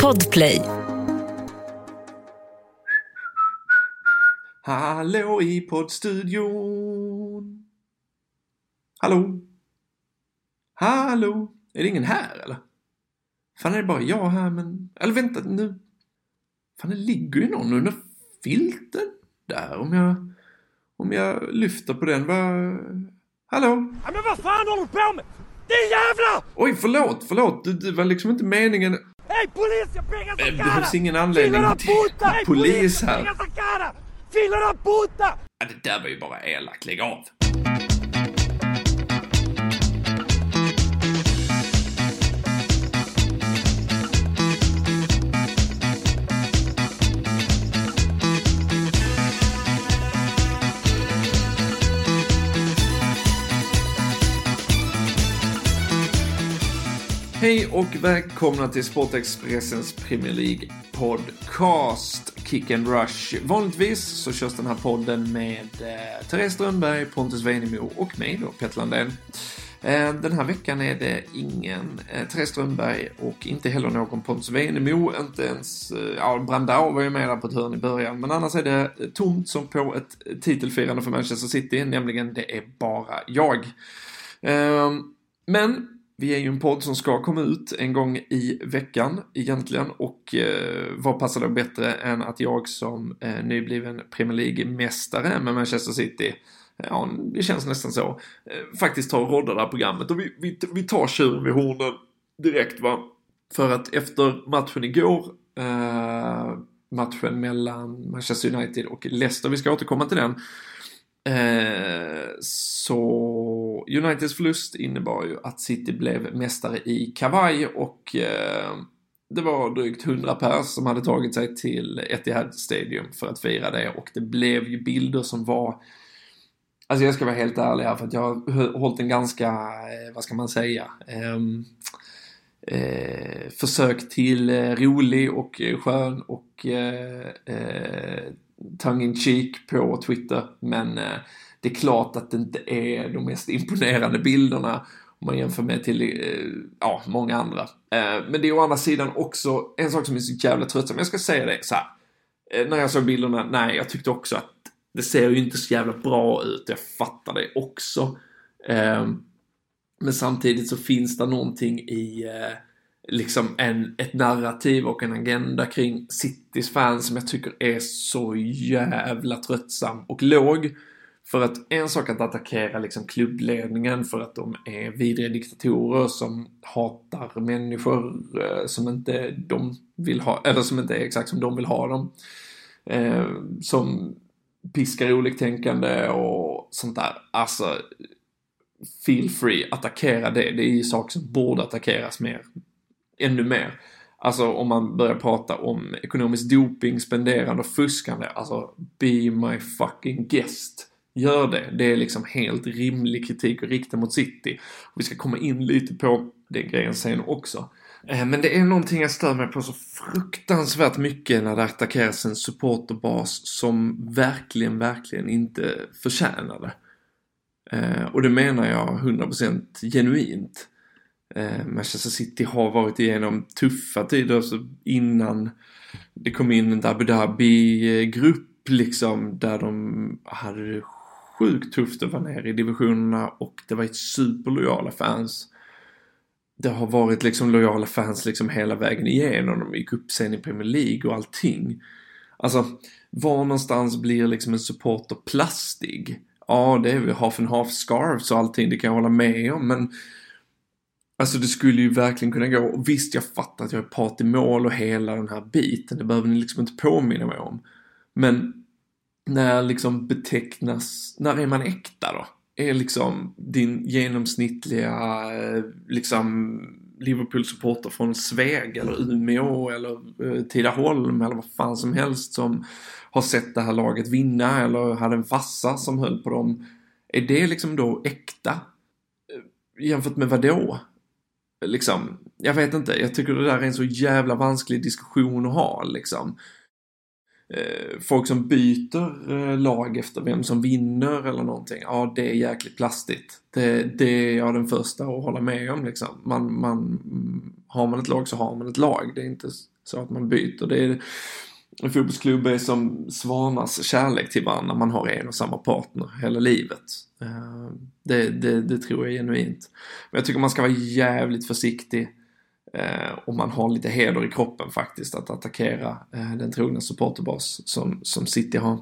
Podplay. Hallå i poddstudion. Hallå? Hallå? Är det ingen här eller? Fan är det bara jag här men... Eller vänta nu. Fan det ligger ju någon under filten där om jag... Om jag lyfter på den, vad... Hallå? Ja, men vad fan håller du på med? Din jävla! Oj, förlåt, förlåt. Det, det var liksom inte meningen. Hej polis, jag pengar Eh, som Det finns ingen anledning till polis här. la puta! Ja, det där var ju bara elakt. Lägg av. Hej och välkomna till Sportexpressens Premier League podcast Kick and Rush. Vanligtvis så körs den här podden med eh, Therese Strömberg, Pontus Weinemo och mig då, Petter Landén. Eh, den här veckan är det ingen eh, Therese Strömberg och inte heller någon Pontus Weinemo. Inte ens, eh, ja, Brandao var ju med där på ett hörn i början. Men annars är det tomt som på ett titelfirande för Manchester City, nämligen det är bara jag. Eh, men vi är ju en podd som ska komma ut en gång i veckan egentligen och eh, vad passar då bättre än att jag som eh, nybliven Premier League-mästare med Manchester City eh, Ja, det känns nästan så. Eh, faktiskt tar och roddar det här programmet och vi, vi, vi tar tjuren vid hornen direkt va. För att efter matchen igår, eh, matchen mellan Manchester United och Leicester, vi ska återkomma till den. Eh, så Uniteds förlust innebar ju att City blev mästare i kavaj och eh, det var drygt 100 pers som hade tagit sig till Etihad Stadium för att fira det och det blev ju bilder som var Alltså jag ska vara helt ärlig här för att jag har hållit en ganska, eh, vad ska man säga, ehm, eh, försök till eh, rolig och eh, skön och eh, eh tongue in cheek på Twitter. Men eh, det är klart att det inte är de mest imponerande bilderna om man jämför med till eh, ja, många andra. Eh, men det är å andra sidan också en sak som är så jävla tröttsam. Jag ska säga det så här. Eh, när jag såg bilderna, nej, jag tyckte också att det ser ju inte så jävla bra ut. Jag fattar det också. Eh, men samtidigt så finns det någonting i eh, liksom en, ett narrativ och en agenda kring Citys fans som jag tycker är så jävla tröttsam och låg. För att en sak att attackera liksom klubbledningen för att de är vidriga diktatorer som hatar människor eh, som inte de vill ha, eller som inte är exakt som de vill ha dem. Eh, som piskar oliktänkande och sånt där. Alltså, feel free, attackera det. Det är ju saker som borde attackeras mer. Ännu mer. Alltså om man börjar prata om ekonomisk doping, spenderande och fuskande. Alltså, be my fucking guest. Gör det. Det är liksom helt rimlig kritik att rikta mot City. Och vi ska komma in lite på den grejen sen också. Eh, men det är någonting jag stör mig på så fruktansvärt mycket när det attackeras en supporterbas som verkligen, verkligen inte förtjänar det. Eh, och det menar jag 100% genuint. Eh, Manchester City har varit igenom tuffa tider alltså innan det kom in en Abu Dhabi-grupp eh, liksom där de hade det sjukt tufft att vara nere i divisionerna och det var ett superlojala fans. Det har varit liksom lojala fans liksom hela vägen igenom. De gick upp sen i Premier League och allting. Alltså, var någonstans blir liksom en supporter plastig? Ja, det är väl half and half scarves och allting, det kan jag hålla med om, men Alltså det skulle ju verkligen kunna gå. Och visst, jag fattar att jag är part i mål och hela den här biten. Det behöver ni liksom inte påminna mig om. Men när liksom betecknas, när är man äkta då? Är liksom din genomsnittliga eh, liksom Liverpool-supporter från Sveg eller Umeå eller eh, Tidaholm eller vad fan som helst som har sett det här laget vinna eller hade en fassa som höll på dem. Är det liksom då äkta? Eh, jämfört med vad då? Liksom, jag vet inte, jag tycker det där är en så jävla vansklig diskussion att ha liksom. Eh, folk som byter eh, lag efter vem som vinner eller någonting, ja det är jäkligt plastigt. Det, det är jag den första att hålla med om liksom. Man, man har man ett lag så har man ett lag. Det är inte så att man byter. Det är, en fotbollsklubb är som svanars kärlek till varandra. Man har en och samma partner hela livet. Eh, det, det, det tror jag genuint. Men jag tycker man ska vara jävligt försiktig eh, om man har lite heder i kroppen faktiskt att attackera eh, den trogna supporterbas som, som City har.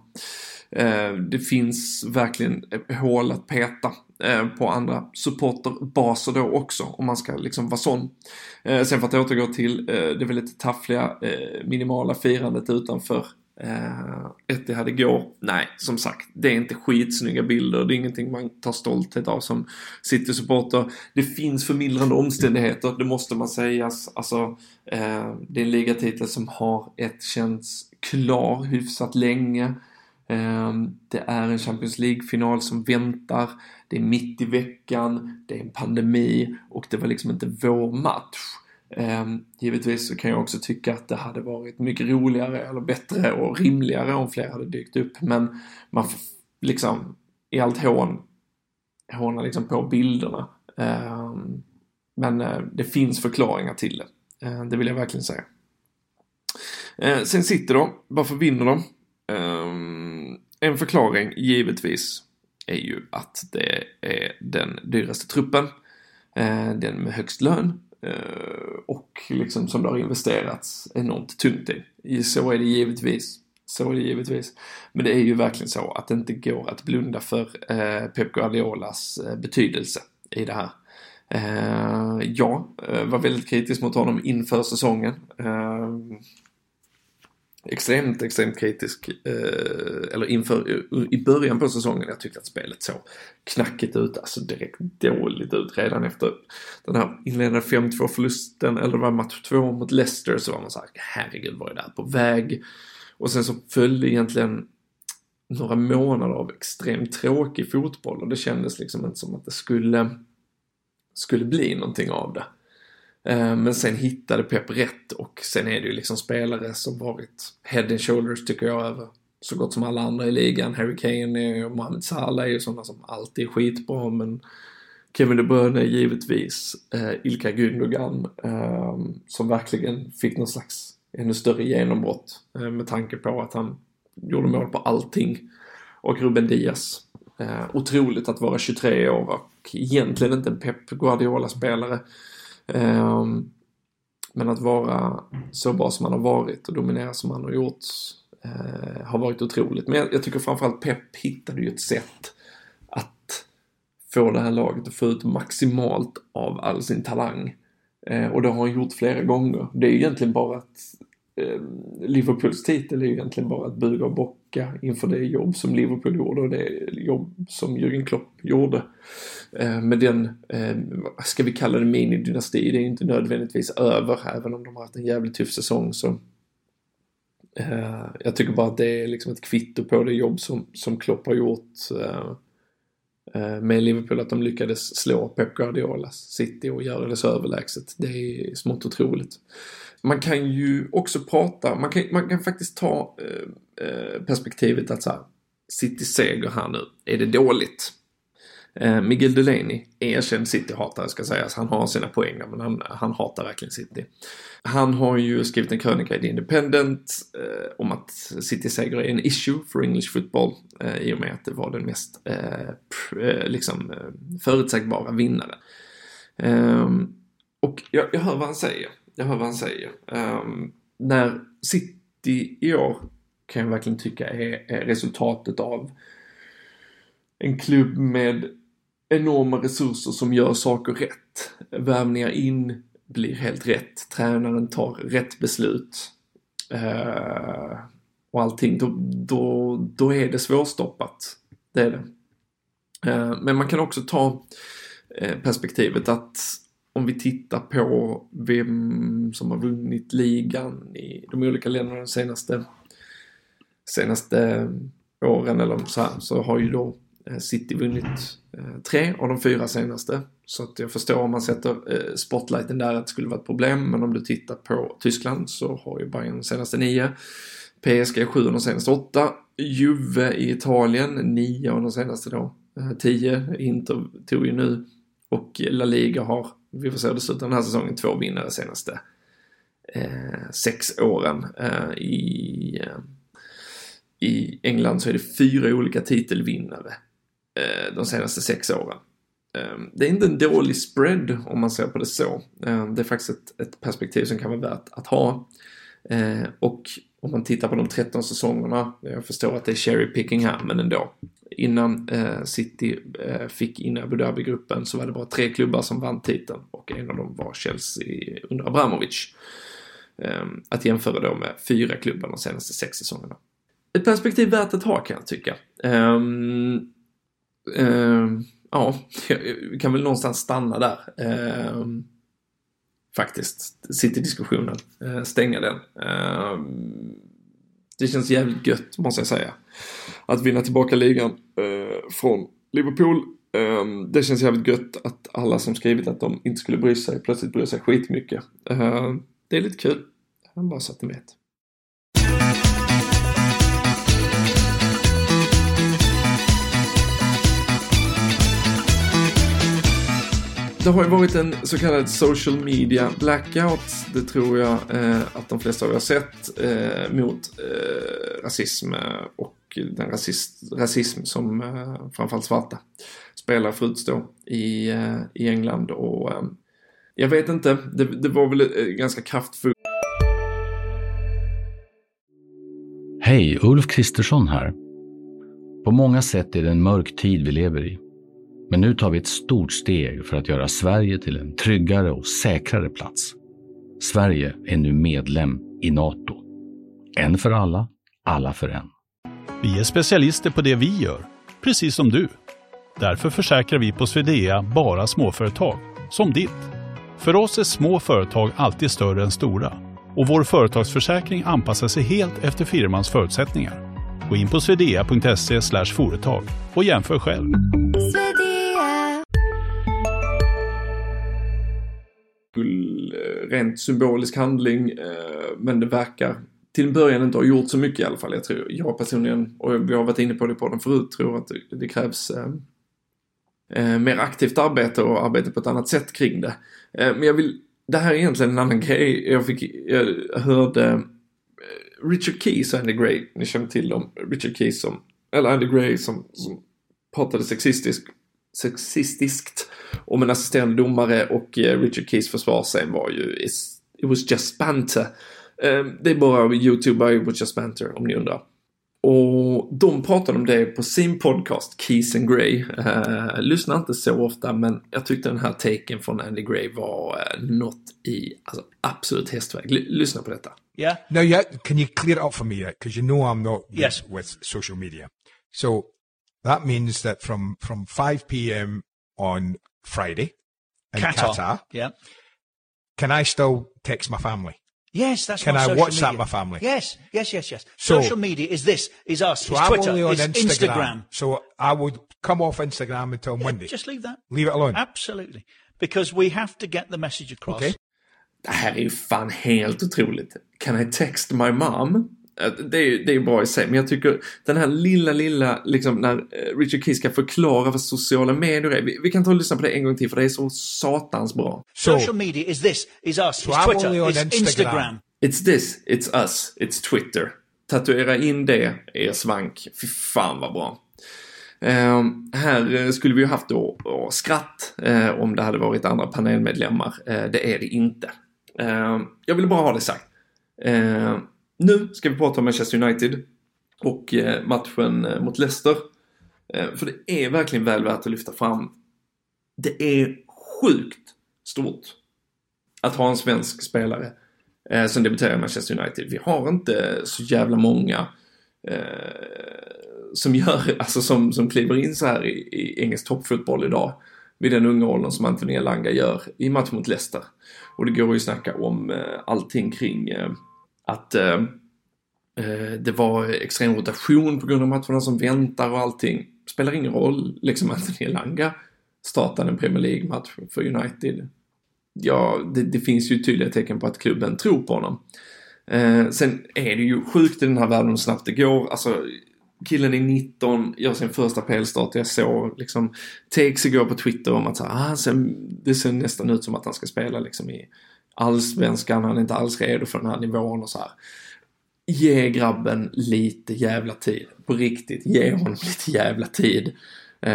Det finns verkligen hål att peta eh, på andra supporterbaser då också om man ska liksom vara sån. Eh, sen för att återgå till eh, det väldigt taffliga eh, minimala firandet utanför eh, Etihad igår. Nej, som sagt, det är inte skitsnygga bilder. Det är ingenting man tar stolthet av som City-supporter. Det finns förmildrande omständigheter, det måste man säga. Alltså, det är en ligatitel som har ett känts klar hyfsat länge. Ehm, det är en Champions League-final som väntar. Det är mitt i veckan, det är en pandemi och det var liksom inte vår match. Ehm, givetvis så kan jag också tycka att det hade varit mycket roligare eller bättre och rimligare om fler hade dykt upp. Men man får liksom i allt hån håna liksom på bilderna. Ehm, men eh, det finns förklaringar till det. Det vill jag verkligen säga. Sen sitter de, varför vinner de? Um, en förklaring givetvis är ju att det är den dyraste truppen, eh, den med högst lön eh, och liksom som det har investerats enormt tungt i. Så är det givetvis. Så är det givetvis. Men det är ju verkligen så att det inte går att blunda för eh, Pep Guardiolas betydelse i det här. jag var väldigt kritisk mot honom inför säsongen extremt, extremt kritisk, eh, eller inför, i början på säsongen, jag tyckte att spelet såg knackigt ut, alltså direkt dåligt ut redan efter den här inledande 5-2 förlusten, eller det var match 2 mot Leicester, så var man såhär, herregud var är det här på väg? Och sen så följde egentligen några månader av extremt tråkig fotboll och det kändes liksom inte som att det skulle, skulle bli någonting av det. Eh, men sen hittade Pep rätt och sen är det ju liksom spelare som varit head and shoulders tycker jag över så gott som alla andra i ligan. Harry Kane och Mohamed Salah är ju sådana som alltid är skitbra men Kevin De Bruyne givetvis. Eh, Ilka Gundogan eh, som verkligen fick någon slags ännu större genombrott eh, med tanke på att han gjorde mål på allting. Och Ruben Diaz. Eh, otroligt att vara 23 år och egentligen inte en Pep Guardiola-spelare. Ehm, men att vara så bra som han har varit och dominera som han har gjort eh, har varit otroligt. Men jag, tycker framförallt Pep hittade ju ett sätt att få det här laget att få ut maximalt av all sin talang. Eh, och det har han gjort flera gånger. Det är ju egentligen bara att Ehm, Liverpools titel är ju egentligen bara att buga och bocka inför det jobb som Liverpool gjorde och det jobb som Jürgen Klopp gjorde. Ehm, med den, ehm, vad ska vi kalla det minidynasti, det är inte nödvändigtvis över, även om de har haft en jävligt tuff säsong så eh, jag tycker bara att det är liksom ett kvitto på det jobb som, som Klopp har gjort eh, eh, med Liverpool, att de lyckades slå Pep Guardiolas City och göra det så överlägset. Det är smått otroligt. Man kan ju också prata, man kan, man kan faktiskt ta eh, eh, perspektivet att så här, City seger här nu, är det dåligt? Eh, Miguel Delaney, erkänd City-hatare ska sägas. Han har sina poänger men han, han hatar verkligen City. Han har ju skrivit en krönika i The Independent eh, om att City-seger är en issue for English football eh, i och med att det var den mest eh, eh liksom eh, förutsägbara vinnaren. Ehm, och jag, jag hör vad han säger. Jag hör vad han säger. Um, när City i år kan jag verkligen tycka är, är resultatet av en klubb med enorma resurser som gör saker rätt. Värvningar in blir helt rätt. Tränaren tar rätt beslut. Uh, och allting, då, då, då är det svårstoppat. Det är det. Uh, men man kan också ta uh, perspektivet att om vi tittar på vem som har vunnit ligan i de olika länderna de senaste, senaste åren eller så här, så har ju då eh, City vunnit eh, tre av de fyra senaste. Så att jag förstår om man sätter eh, spotlighten där att det skulle vara ett problem. Men om du tittar på Tyskland så har ju Bayern de senaste nio. PSG sju av de senaste åtta. Juve i Italien nio av de senaste då. Tio. Inter tog ju nu. Och La Liga har vi får se hur det slutar den här säsongen, två vinnare senaste eh, sex åren. Eh, i, eh, I England så är det fyra olika titelvinnare eh, de senaste sex åren. Eh, det är inte en dålig spread om man ser på det så. Eh, det är faktiskt ett, ett perspektiv som kan vara värt att ha. Eh, och om man tittar på de 13 säsongerna, jag förstår att det är cherry picking här, men ändå. Innan eh, City eh, fick in Abu Dhabi-gruppen så var det bara tre klubbar som vann titeln och en av dem var Chelsea under Abramovic. Eh, att jämföra då med fyra klubbar de senaste sex säsongerna. Ett perspektiv värt att ha kan jag tycka. Ehm, ehm, ja, vi kan väl någonstans stanna där. Ehm, faktiskt, City-diskussionen. Eh, stänga den. det känns jävligt gött, måste jag säga att vinna tillbaka ligan eh, från Liverpool. Eh, det känns jävligt gött att alla som skrivit att de inte skulle bry sig plötsligt bryr sig skitmycket. Eh, det är lite kul. Bara så att ni vet. Det har ju varit en så kallad social media blackout. Det tror jag eh, att de flesta av er har sett eh, mot eh, rasism och den rasist, rasism som eh, framförallt svarta spelare får utstå i, eh, i England. Och eh, jag vet inte, det, det var väl eh, ganska kraftfullt. Hej, Ulf Kristersson här. På många sätt är det en mörk tid vi lever i. Men nu tar vi ett stort steg för att göra Sverige till en tryggare och säkrare plats. Sverige är nu medlem i Nato. En för alla, alla för en. Vi är specialister på det vi gör, precis som du. Därför försäkrar vi på Swedea bara småföretag, som ditt. För oss är små företag alltid större än stora och vår företagsförsäkring anpassar sig helt efter firmans förutsättningar. Gå in på swedea.se företag och jämför själv. Rent symbolisk handling, eh, men det verkar till en början inte har gjort så mycket i alla fall. Jag tror, jag personligen, och vi har varit inne på det på den förut, tror att det, krävs eh, eh, mer aktivt arbete och arbete på ett annat sätt kring det. Eh, men jag vill, det här är egentligen en annan grej. Jag, fick, jag hörde eh, Richard Keys och Andy Gray, ni känner till dem, Richard Keys som, eller Andy Gray som, som pratade sexistisk, sexistiskt om en assisterande domare och eh, Richard Keys försvarsscen var ju It was just banter. Ehm, det är bara YouTube by Butcher Banter om ni undrar. Och de pratade om det på sin podcast Keys and Grey. Uh, lyssnar inte så ofta men jag tyckte den här taken från Andy Gray var uh, något i alltså, absolut hästväg. L lyssna på detta. Yeah. Now, yeah, can you clear it up for me? Because you know I'm not yes. with social media. So that means that from from 5 p.m. on Friday in Qatar, Qatar, yeah. can I still text my family? Yes, that's Can what I social WhatsApp media. my family? Yes, yes, yes, yes. So- social media is this, is us, So is I'm Twitter, only on Instagram. Instagram. So I would come off Instagram until Monday. Just leave that. Leave it alone. Absolutely. Because we have to get the message across. Okay. Det här är ju fan helt otroligt. Can I text my mom? Eh, Det är ju det är bra i sig, men jag tycker den här lilla, lilla, liksom när eh, Richard Keys ska förklara vad sociala medier är. Vi, vi kan ta och lyssna på det en gång till för det är så satans bra. So Social media is this, is us, So is Twitter, is Instagram. Instagram. It's this, it's us, it's Twitter. Tatuera in det, er svank. Fy fan vad bra. Ehm, här eh, skulle vi ju haft då då skratt eh, om det hade varit andra panelmedlemmar. Eh, det är det inte. Ehm, jag vill bara ha det sagt. Nu ska vi prata om Manchester United och eh, matchen eh, mot Leicester. Eh, för det är verkligen väl värt att lyfta fram. Det är sjukt stort att ha en svensk spelare som debuterar i Manchester United. Vi har inte så jävla många som gör, alltså som, som kliver in så här i, i engelsk toppfotboll idag vid den unga åldern som Anthony Elanga gör i match mot Leicester. Och det går ju att snacka om eh, allting kring eh, att eh, eh, det var extrem rotation på grund av matcherna som väntar och allting. Spelar ingen roll, liksom Anthony Elanga startade en Premier League-match för United. Ja, det, det finns ju tydliga tecken på att klubben tror på honom. Eh, sen är det ju sjukt i den här världen hur snabbt det går. Alltså, killen är 19, gör sin första PL-start. Jag såg liksom takes igår på Twitter om att så ah, sen, det ser nästan ut som att han ska spela liksom i allsvenskan. Han är inte alls redo för den här nivån och så här. Ge grabben lite jävla tid. På riktigt, ge honom lite jävla tid. Eh,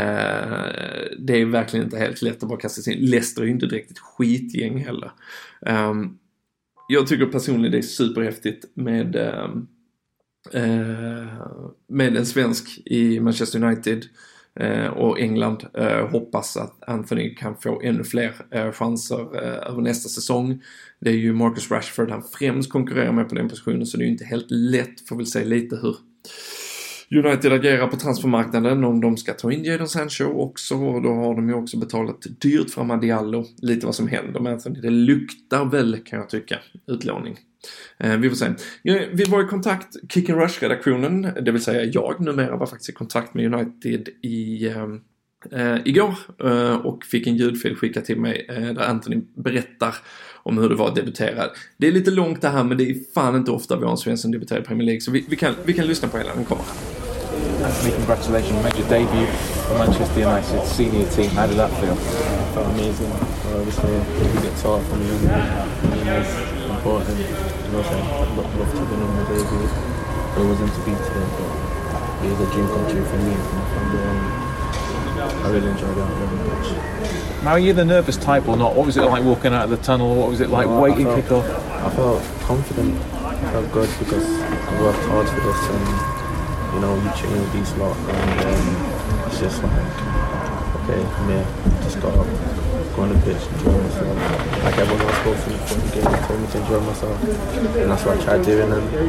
det är verkligen inte helt lätt att bara kasta sig in. Leicester är ju inte direkt ett skitgäng heller. Um, jag tycker personligen det är superhäftigt med um, Eh, med en svensk i Manchester United eh, Eh, och England. Eh, hoppas att Anthony kan få ännu fler eh, chanser över nästa säsong. Det är ju Marcus Rashford han främst konkurrerar med på den positionen så det är ju inte helt lätt. Får väl se lite hur United agerar på transfermarknaden om de ska ta in Jadon Sancho också och då har de ju också betalat dyrt för Amadiallo. Lite vad som händer med Anthony. Alltså det luktar väl kan jag tycka utlåning. Eh, vi får se. Vi var i kontakt, Kick and Rush-redaktionen, det vill säga jag numera var faktiskt i kontakt med United i eh, eh igår eh, och fick en ljudfil skickad till mig eh, där Anthony berättar om hur det var att debutera. Det är lite långt det här men det är fan inte ofta vi har en svensk som debuterar i Premier League så vi, vi, kan, vi kan lyssna på hela, den kommer. Anthony, congratulations. You made your debut for Manchester United senior team. How did that feel? I felt amazing. Uh, obviously, we get taught from young, young important. You know, I'd love, to win on my debut. But it wasn't to be today, but it was a dream come true for me and for my family. And I really enjoyed that very much. Now, are you the nervous type or not? What was it like walking out of the tunnel? What was it like well, waiting kick off? I felt confident. I felt good because I worked hard for this and, you know, you train with these lot and um, it's just like, okay, I'm just got up go on the pitch, enjoy myself. Like everyone else spoke to me before the game, told me to enjoy myself. And that's what I tried doing. And, yeah.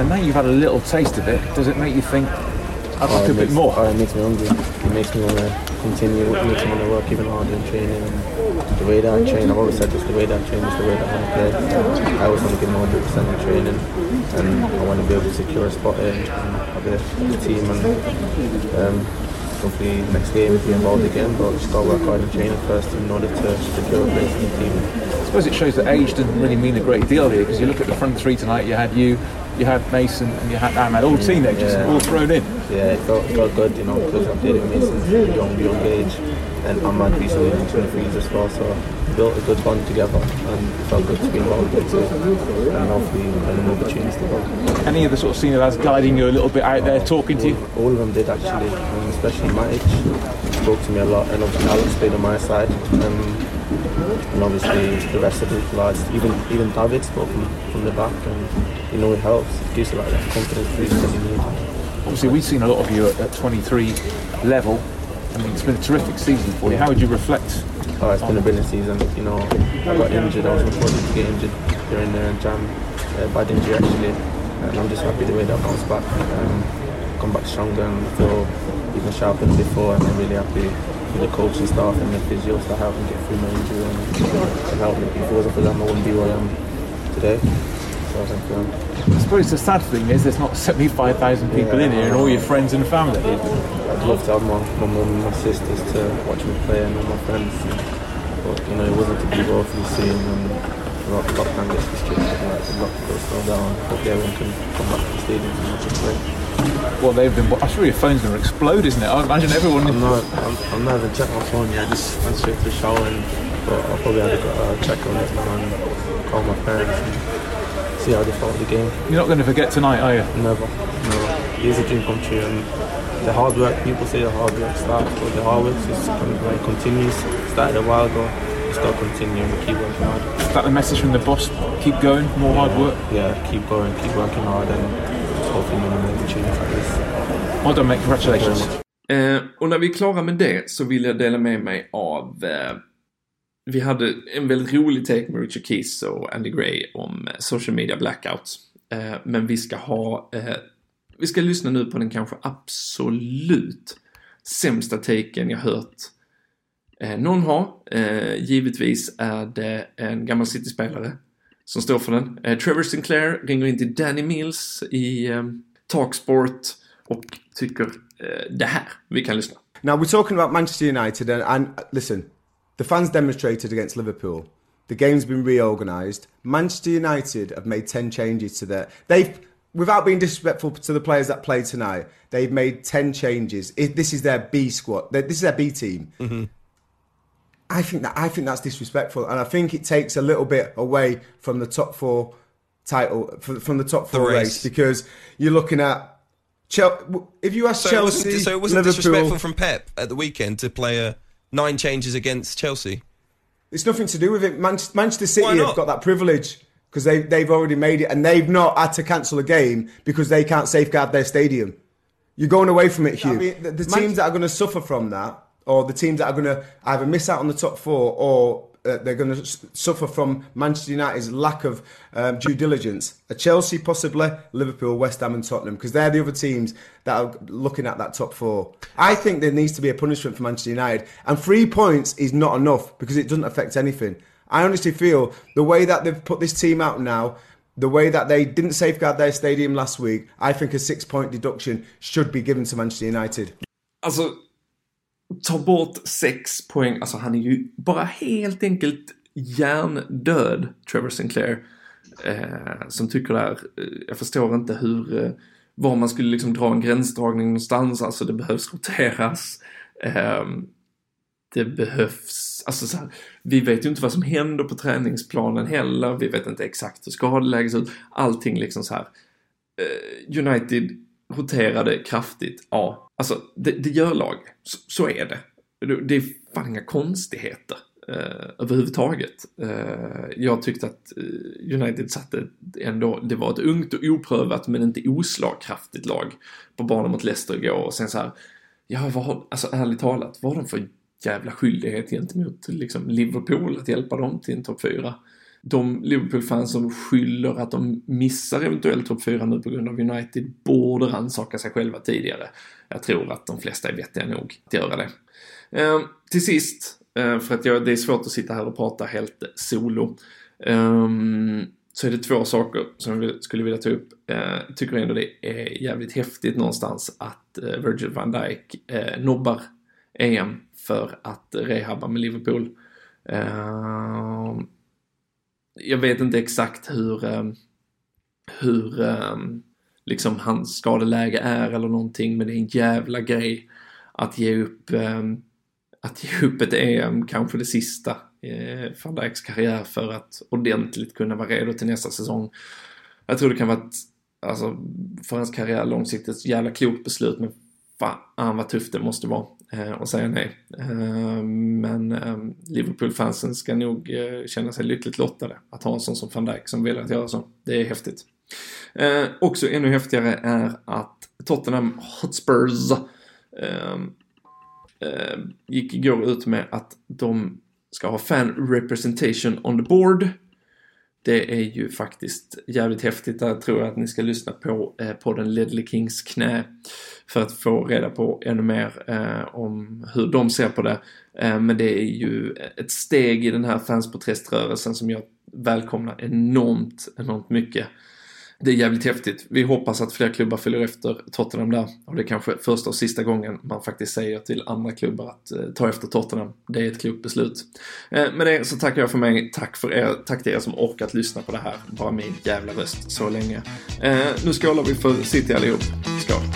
and now you've had a little taste of it, does it make you think, I'd like oh, a makes, bit more? Oh, it makes me hungry. It makes me want to continue, it makes me want to work even harder in training. And the way that I train, I've always said this, the way that I train is the way that I want to play. I always want to give 100% in training and I want to be able to secure a spot in have a, a team and um, hopefully next game be involved again, but just got to work hard in training first in order to secure a place in the team. I suppose it shows that age doesn't really mean a great deal here because you look at the front three tonight, you had you, you had Mason and you had Ahmed, all teenagers, yeah. all thrown in. Yeah, it it felt good, you know, because I played with Mason at a young, young age and Ahmad recently in 23s as well, so built a good bond together and it felt good to be involved with it and hopefully an opportunities to. Any of the sort of senior lads guiding you a little bit out there, talking to you? All of them did actually, um, especially Matic spoke to me a lot and obviously Alex played on my side um, and obviously the rest of the lads, even even David spoke from, from the back and you know it helps, it gives you like that confidence boost that you need. Obviously we've seen a lot of you at, at 23 level I mean, it's been a terrific season for you. How would you reflect Oh, it's been a brilliant season. You know, I got injured. I was unfortunate to get injured during the jam, uh, bad injury actually, and I'm just happy the way that I bounced back. Um, come back stronger and feel even sharper than before. And I'm really happy with the coaching staff and the physios that helped me get through my injury and, and helped me. If it wasn't for them, I wouldn't be where I am today. Thank you. I suppose the sad thing is there's not 75,000 people yeah, in here and all your friends and family. I'd love to have my, my mum and my sisters to watch me play and all my friends. And, but, you know, it wasn't to be woefully soon and lock, lockdown gets restricted and like, the lock goes slow down. Hopefully everyone can come back to the stadium and watch us play. Well, they've been. I'm sure your phone's going to explode, isn't it? I imagine everyone. I'm not. I'm, I'm not even checking my phone yet. I just went straight to the shower, and but I'll probably have to uh, check on it and call my parents and see how they thought the game. You're not going to forget tonight, are you? Never. No. It is a dream come true, and the hard work, people say the hard work starts, but the hard work just like, continues. Started a while ago, just got to continue and keep working hard. Is that the message from the boss? Keep going, more yeah, hard work? Yeah, keep going, keep working hard and just hopefully win an opportunity like this. Well done mate, congratulations. Eh, och när vi är klara med det så vill jag dela med mig av eh, vi hade en väldigt rolig take med Richard Keys och Andy Gray om eh, social media blackouts. Eh, men vi ska ha eh, vi ska lyssna nu på den kanske absolut sämsta taken jag hört någon ha. Givetvis är det en gammal City-spelare som står för den. Trevor Sinclair ringer in till Danny Mills i Talksport och tycker det här. Vi kan lyssna. Now we're talking about Manchester United and, and listen, the fans demonstrated against Liverpool. The game's been reorganised. Manchester United have made 10 changes to their. They've without being disrespectful to the players that played tonight, they've made 10 changes. It, this is their B squad. This is their B team. Mm-hmm. I think that I think that's disrespectful, and I think it takes a little bit away from the top four title from, from the top four race. race. because you're looking at Chelsea. If you ask So it Chelsea, wasn't, so it wasn't Liverpool, disrespectful from Pep at the weekend to play a nine changes against Chelsea. It's nothing to do with it. Man- Manchester City have got that privilege because they they've already made it, and they've not had to cancel a game because they can't safeguard their stadium. You're going away from it, Hugh. I mean, the, the teams that are going to suffer from that, or the teams that are going to either miss out on the top four, or uh, they're going to suffer from Manchester United's lack of um, due diligence, are Chelsea possibly, Liverpool, West Ham, and Tottenham, because they're the other teams that are looking at that top four. I think there needs to be a punishment for Manchester United, and three points is not enough because it doesn't affect anything. I honestly feel the way that they've put this team out now, the way that they didn't safeguard their stadium last week, I think a six point deduction should be given to Manchester United. Alltså, ta bort sex poäng. Alltså han är ju bara helt enkelt hjärndöd, Trevor Sinclair. Eh, som tycker det här. Eh, jag förstår inte hur, eh, var man skulle liksom dra en gränsdragning någonstans. Alltså det behövs roteras. Eh, det behövs, alltså så här, vi vet ju inte vad som händer på träningsplanen heller. Vi vet inte exakt hur skadeläget ser ut. Allting liksom så här. Eh, United roterade kraftigt, ja. Alltså, det, det gör lag. Så, så är det. Det- Det är fan inga konstigheter eh, överhuvudtaget. Eh, jag tyckte att eh, United satte ändå, det var ett ungt och oprövat men inte oslagkraftigt lag på banan mot Leicester igår och sen så här, ja vad har, alltså ärligt talat, vad har de för jävla skyldighet gentemot liksom, Liverpool att hjälpa dem till en topp 4? De Liverpool-fans som skyller att de missar eventuellt topp 4 nu på grund av United borde rannsaka sig själva tidigare. Jag tror att de flesta är vettiga nog att göra det. Eh, till sist, eh, för att jag, det är svårt att sitta här och prata helt solo, eh, så är det två saker som jag skulle vilja ta upp. Eh, tycker ändå det är jävligt häftigt någonstans att eh, Virgil van Dijk eh, nobbar EM för att rehabba med Liverpool. Ehm, jag vet inte exakt hur, ehm, hur ehm, liksom hans skadeläge är eller någonting, men det är en jävla grej att ge upp, ehm, att ge upp ett EM, kanske det sista i van Dijks karriär för att ordentligt kunna vara redo till nästa säsong. Jag tror det kan vara ett, alltså, för hans karriär långsiktigt ett jävla klokt beslut, men fan vad tufft det måste vara Eh, och säga nej. Eh, men ehm, Liverpool-fansen ska nog eh, känna sig lyckligt lottade att ha en sån som van Dijk som vill att göra så. Det är häftigt. Också ännu häftigare är att Tottenham Hotspurs ehm, ehm, gick igår ut med att de ska ha fan representation on the board. Det är ju faktiskt jävligt häftigt. Där tror jag att ni ska lyssna på eh, podden Ledley Kings knä för att få reda på ännu mer eh, om hur de ser på det. Eh, men det är ju ett steg i den här fansporträttrörelsen som jag välkomnar enormt, enormt mycket. Det är jävligt häftigt. Vi hoppas att fler klubbar följer efter Tottenham där. Och det är kanske första och sista gången man faktiskt säger till andra klubbar att eh, ta efter Tottenham. Det är ett klokt beslut. Eh, med det så tackar jag för mig. Tack för er. Tack till er som orkat lyssna på det här. Bara min jävla röst så länge. Eh, nu skålar vi för City allihop. Skål.